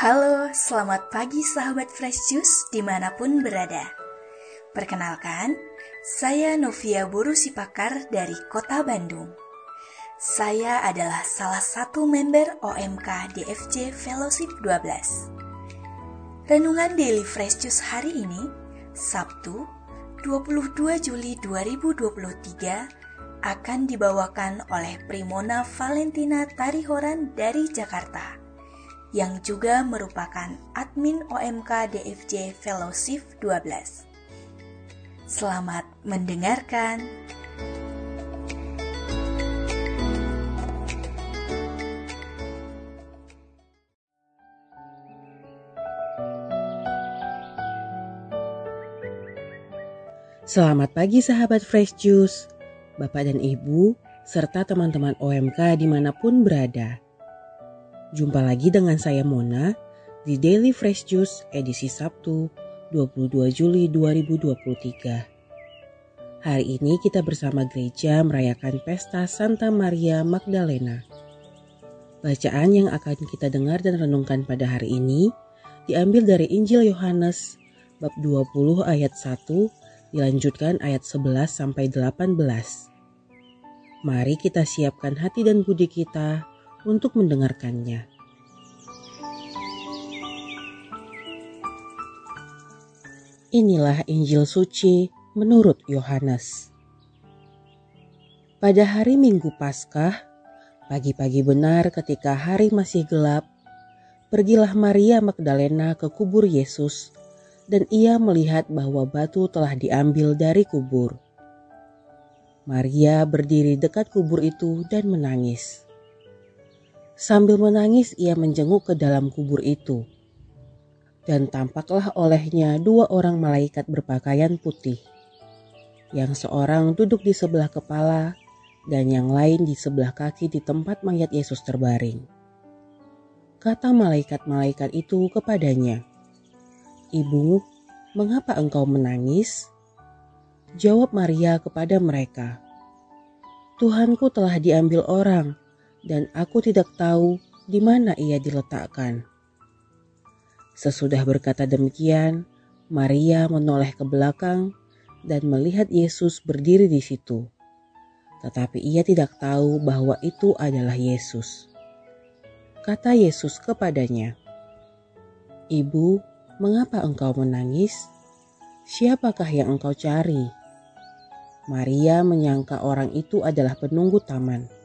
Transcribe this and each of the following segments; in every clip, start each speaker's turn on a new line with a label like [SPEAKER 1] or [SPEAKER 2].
[SPEAKER 1] Halo, selamat pagi sahabat Fresh Juice di mana pun berada. Perkenalkan, saya Novia Buru Sipakar dari Kota Bandung. Saya adalah salah satu member OMK DFJ Fellowship 12. Renungan Daily Fresh Juice hari ini, Sabtu, 22 Juli 2023, akan dibawakan oleh Primona Valentina Tarihoran dari Jakarta yang juga merupakan admin OMK DFJ Fellowship 12. Selamat mendengarkan.
[SPEAKER 2] Selamat pagi sahabat Fresh Juice, Bapak dan Ibu, serta teman-teman OMK di mana pun berada. Jumpa lagi dengan saya Mona di Daily Fresh Juice edisi Sabtu 22 Juli 2023. Hari ini kita bersama gereja merayakan pesta Santa Maria Magdalena. Bacaan yang akan kita dengar dan renungkan pada hari ini diambil dari Injil Yohanes bab 20 ayat 1 dilanjutkan ayat 11 sampai 18. Mari kita siapkan hati dan budi kita untuk mendengarkannya. Inilah Injil suci menurut Yohanes. Pada hari Minggu Paskah, pagi-pagi benar ketika hari masih gelap, pergilah Maria Magdalena ke kubur Yesus dan ia melihat bahwa batu telah diambil dari kubur. Maria berdiri dekat kubur itu dan menangis. Sambil menangis, ia menjenguk ke dalam kubur itu. Dan tampaklah olehnya dua orang malaikat berpakaian putih. Yang seorang duduk di sebelah kepala dan yang lain di sebelah kaki di tempat mayat Yesus terbaring. Kata malaikat-malaikat itu kepadanya, Ibu, mengapa engkau menangis? Jawab Maria kepada mereka, Tuhanku telah diambil orang dan aku tidak tahu di mana ia diletakkan. Sesudah berkata demikian, Maria menoleh ke belakang dan melihat Yesus berdiri di situ. Tetapi ia tidak tahu bahwa itu adalah Yesus. Kata Yesus kepadanya, "Ibu, mengapa engkau menangis? Siapakah yang engkau cari?" Maria menyangka orang itu adalah penunggu taman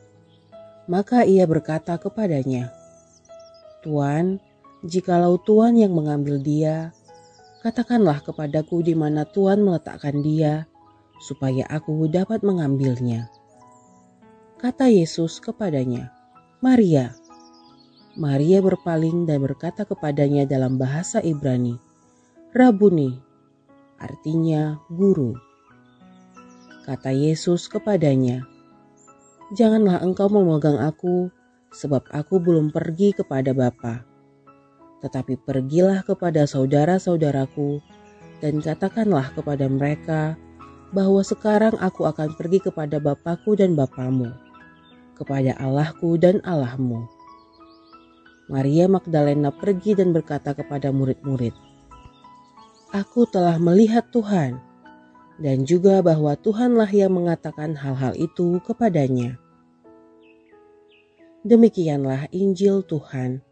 [SPEAKER 2] maka ia berkata kepadanya, Tuan, jikalau Tuan yang mengambil dia, katakanlah kepadaku di mana Tuan meletakkan dia, supaya aku dapat mengambilnya. Kata Yesus kepadanya, Maria. Maria berpaling dan berkata kepadanya dalam bahasa Ibrani, Rabuni, artinya guru. Kata Yesus kepadanya, Janganlah engkau memegang aku, sebab aku belum pergi kepada Bapa. Tetapi pergilah kepada saudara-saudaraku, dan katakanlah kepada mereka bahwa sekarang aku akan pergi kepada Bapakku dan Bapamu, kepada Allahku dan Allahmu. Maria Magdalena pergi dan berkata kepada murid-murid, Aku telah melihat Tuhan, dan juga bahwa Tuhanlah yang mengatakan hal-hal itu kepadanya. Demikianlah Injil Tuhan.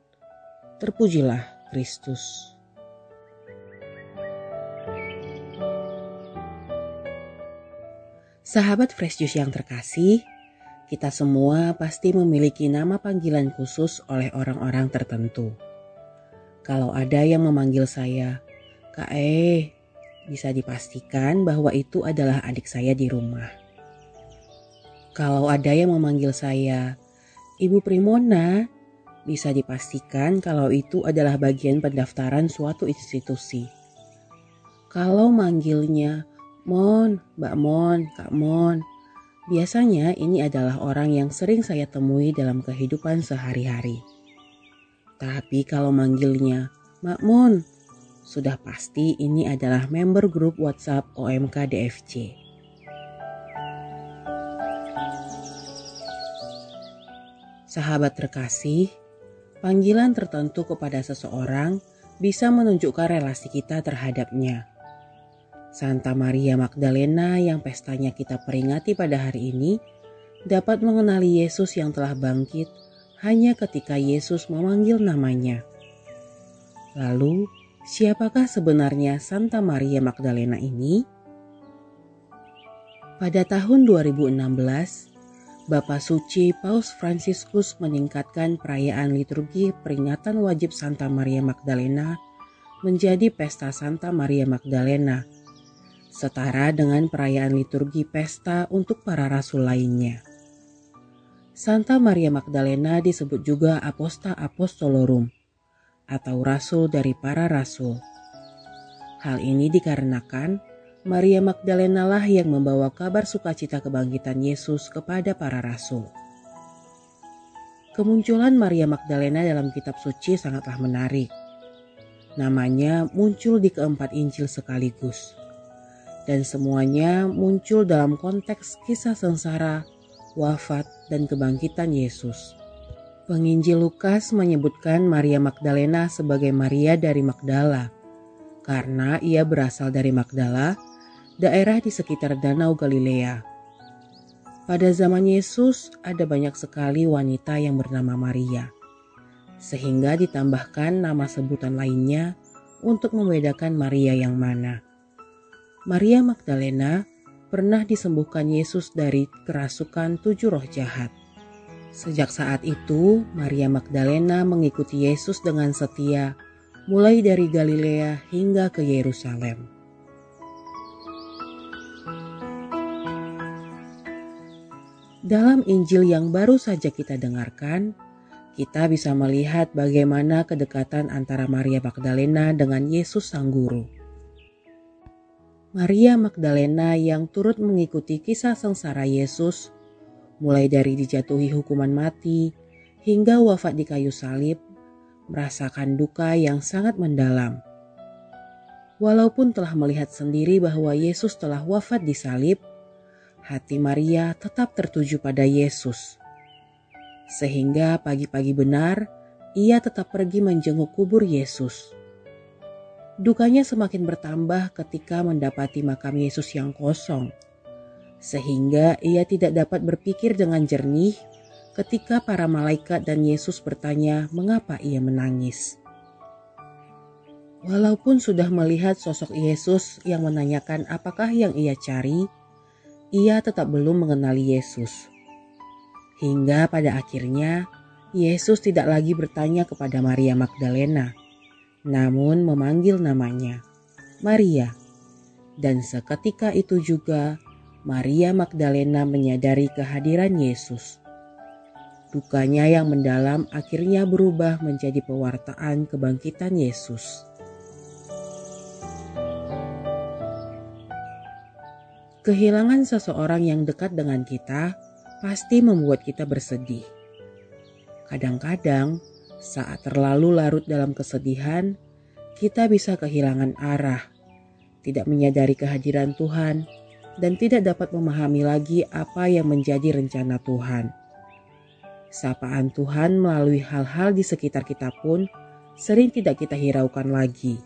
[SPEAKER 2] Terpujilah Kristus. Sahabat Fresh Juice yang terkasih, kita semua pasti memiliki nama panggilan khusus oleh orang-orang tertentu. Kalau ada yang memanggil saya, Kak E, bisa dipastikan bahwa itu adalah adik saya di rumah. Kalau ada yang memanggil saya Ibu Primona, bisa dipastikan kalau itu adalah bagian pendaftaran suatu institusi. Kalau manggilnya Mon, Mbak Mon, Kak Mon, biasanya ini adalah orang yang sering saya temui dalam kehidupan sehari-hari. Tapi kalau manggilnya Mak Mon, sudah pasti ini adalah member grup WhatsApp OMK DFC. Sahabat terkasih, panggilan tertentu kepada seseorang bisa menunjukkan relasi kita terhadapnya. Santa Maria Magdalena yang pestanya kita peringati pada hari ini dapat mengenali Yesus yang telah bangkit hanya ketika Yesus memanggil namanya. Lalu, siapakah sebenarnya Santa Maria Magdalena ini? Pada tahun 2016, Bapak Suci Paus Fransiskus meningkatkan perayaan liturgi peringatan wajib Santa Maria Magdalena menjadi pesta Santa Maria Magdalena setara dengan perayaan liturgi pesta untuk para rasul lainnya. Santa Maria Magdalena disebut juga Aposta Apostolorum atau rasul dari para rasul. Hal ini dikarenakan Maria Magdalena lah yang membawa kabar sukacita kebangkitan Yesus kepada para rasul. Kemunculan Maria Magdalena dalam kitab suci sangatlah menarik. Namanya muncul di keempat Injil sekaligus dan semuanya muncul dalam konteks kisah sengsara, wafat, dan kebangkitan Yesus. Penginjil Lukas menyebutkan Maria Magdalena sebagai Maria dari Magdala, karena ia berasal dari Magdala, daerah di sekitar Danau Galilea. Pada zaman Yesus, ada banyak sekali wanita yang bernama Maria, sehingga ditambahkan nama sebutan lainnya untuk membedakan Maria yang mana. Maria Magdalena pernah disembuhkan Yesus dari kerasukan tujuh roh jahat. Sejak saat itu, Maria Magdalena mengikuti Yesus dengan setia, mulai dari Galilea hingga ke Yerusalem. Dalam Injil yang baru saja kita dengarkan, kita bisa melihat bagaimana kedekatan antara Maria Magdalena dengan Yesus Sang Guru. Maria Magdalena yang turut mengikuti kisah sengsara Yesus, mulai dari dijatuhi hukuman mati hingga wafat di kayu salib, merasakan duka yang sangat mendalam. Walaupun telah melihat sendiri bahwa Yesus telah wafat di salib, hati Maria tetap tertuju pada Yesus. Sehingga pagi-pagi benar, ia tetap pergi menjenguk kubur Yesus. Dukanya semakin bertambah ketika mendapati makam Yesus yang kosong, sehingga ia tidak dapat berpikir dengan jernih ketika para malaikat dan Yesus bertanya mengapa ia menangis. Walaupun sudah melihat sosok Yesus yang menanyakan apakah yang ia cari, ia tetap belum mengenali Yesus. Hingga pada akhirnya, Yesus tidak lagi bertanya kepada Maria Magdalena, namun memanggil namanya Maria. Dan seketika itu juga Maria Magdalena menyadari kehadiran Yesus. Dukanya yang mendalam akhirnya berubah menjadi pewartaan kebangkitan Yesus. Kehilangan seseorang yang dekat dengan kita pasti membuat kita bersedih. Kadang-kadang saat terlalu larut dalam kesedihan, kita bisa kehilangan arah, tidak menyadari kehadiran Tuhan, dan tidak dapat memahami lagi apa yang menjadi rencana Tuhan. Sapaan Tuhan melalui hal-hal di sekitar kita pun sering tidak kita hiraukan lagi.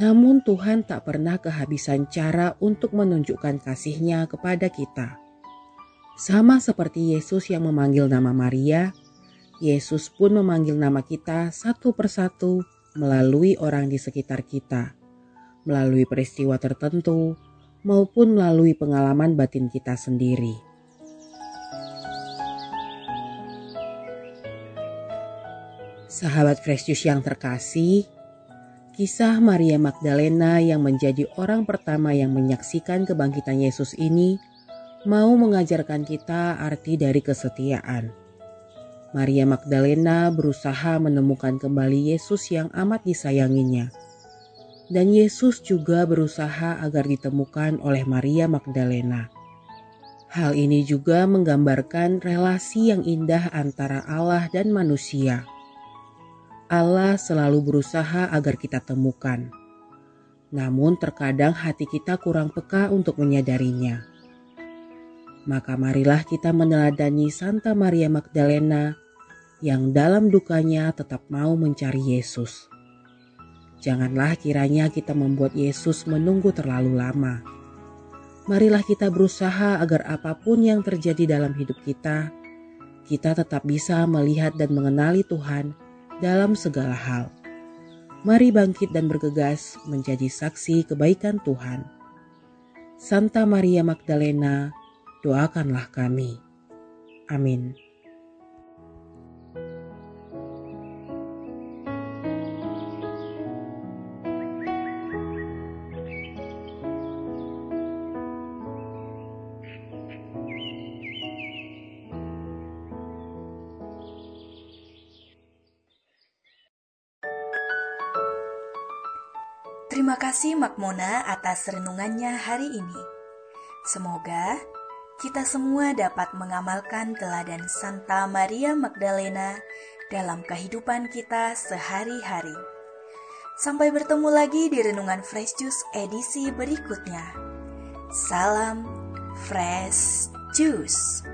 [SPEAKER 2] Namun Tuhan tak pernah kehabisan cara untuk menunjukkan kasihnya kepada kita. Sama seperti Yesus yang memanggil nama Maria, Yesus pun memanggil nama kita satu persatu melalui orang di sekitar kita, melalui peristiwa tertentu, maupun melalui pengalaman batin kita sendiri. Sahabat Fresh yang terkasih, kisah Maria Magdalena yang menjadi orang pertama yang menyaksikan kebangkitan Yesus ini mau mengajarkan kita arti dari kesetiaan Maria Magdalena berusaha menemukan kembali Yesus yang amat disayanginya. Dan Yesus juga berusaha agar ditemukan oleh Maria Magdalena. Hal ini juga menggambarkan relasi yang indah antara Allah dan manusia. Allah selalu berusaha agar kita temukan. Namun terkadang hati kita kurang peka untuk menyadarinya. Maka marilah kita meneladani Santa Maria Magdalena yang dalam dukanya tetap mau mencari Yesus. Janganlah kiranya kita membuat Yesus menunggu terlalu lama. Marilah kita berusaha agar apa pun yang terjadi dalam hidup kita, kita tetap bisa melihat dan mengenali Tuhan dalam segala hal. Mari bangkit dan bergegas menjadi saksi kebaikan Tuhan. Santa Maria Magdalena, doakanlah kami. Amin.
[SPEAKER 1] Terima kasih Makmona atas renungannya hari ini. Semoga kita semua dapat mengamalkan teladan Santa Maria Magdalena dalam kehidupan kita sehari-hari. Sampai bertemu lagi di Renungan Fresh Juice edisi berikutnya. Salam Fresh Juice.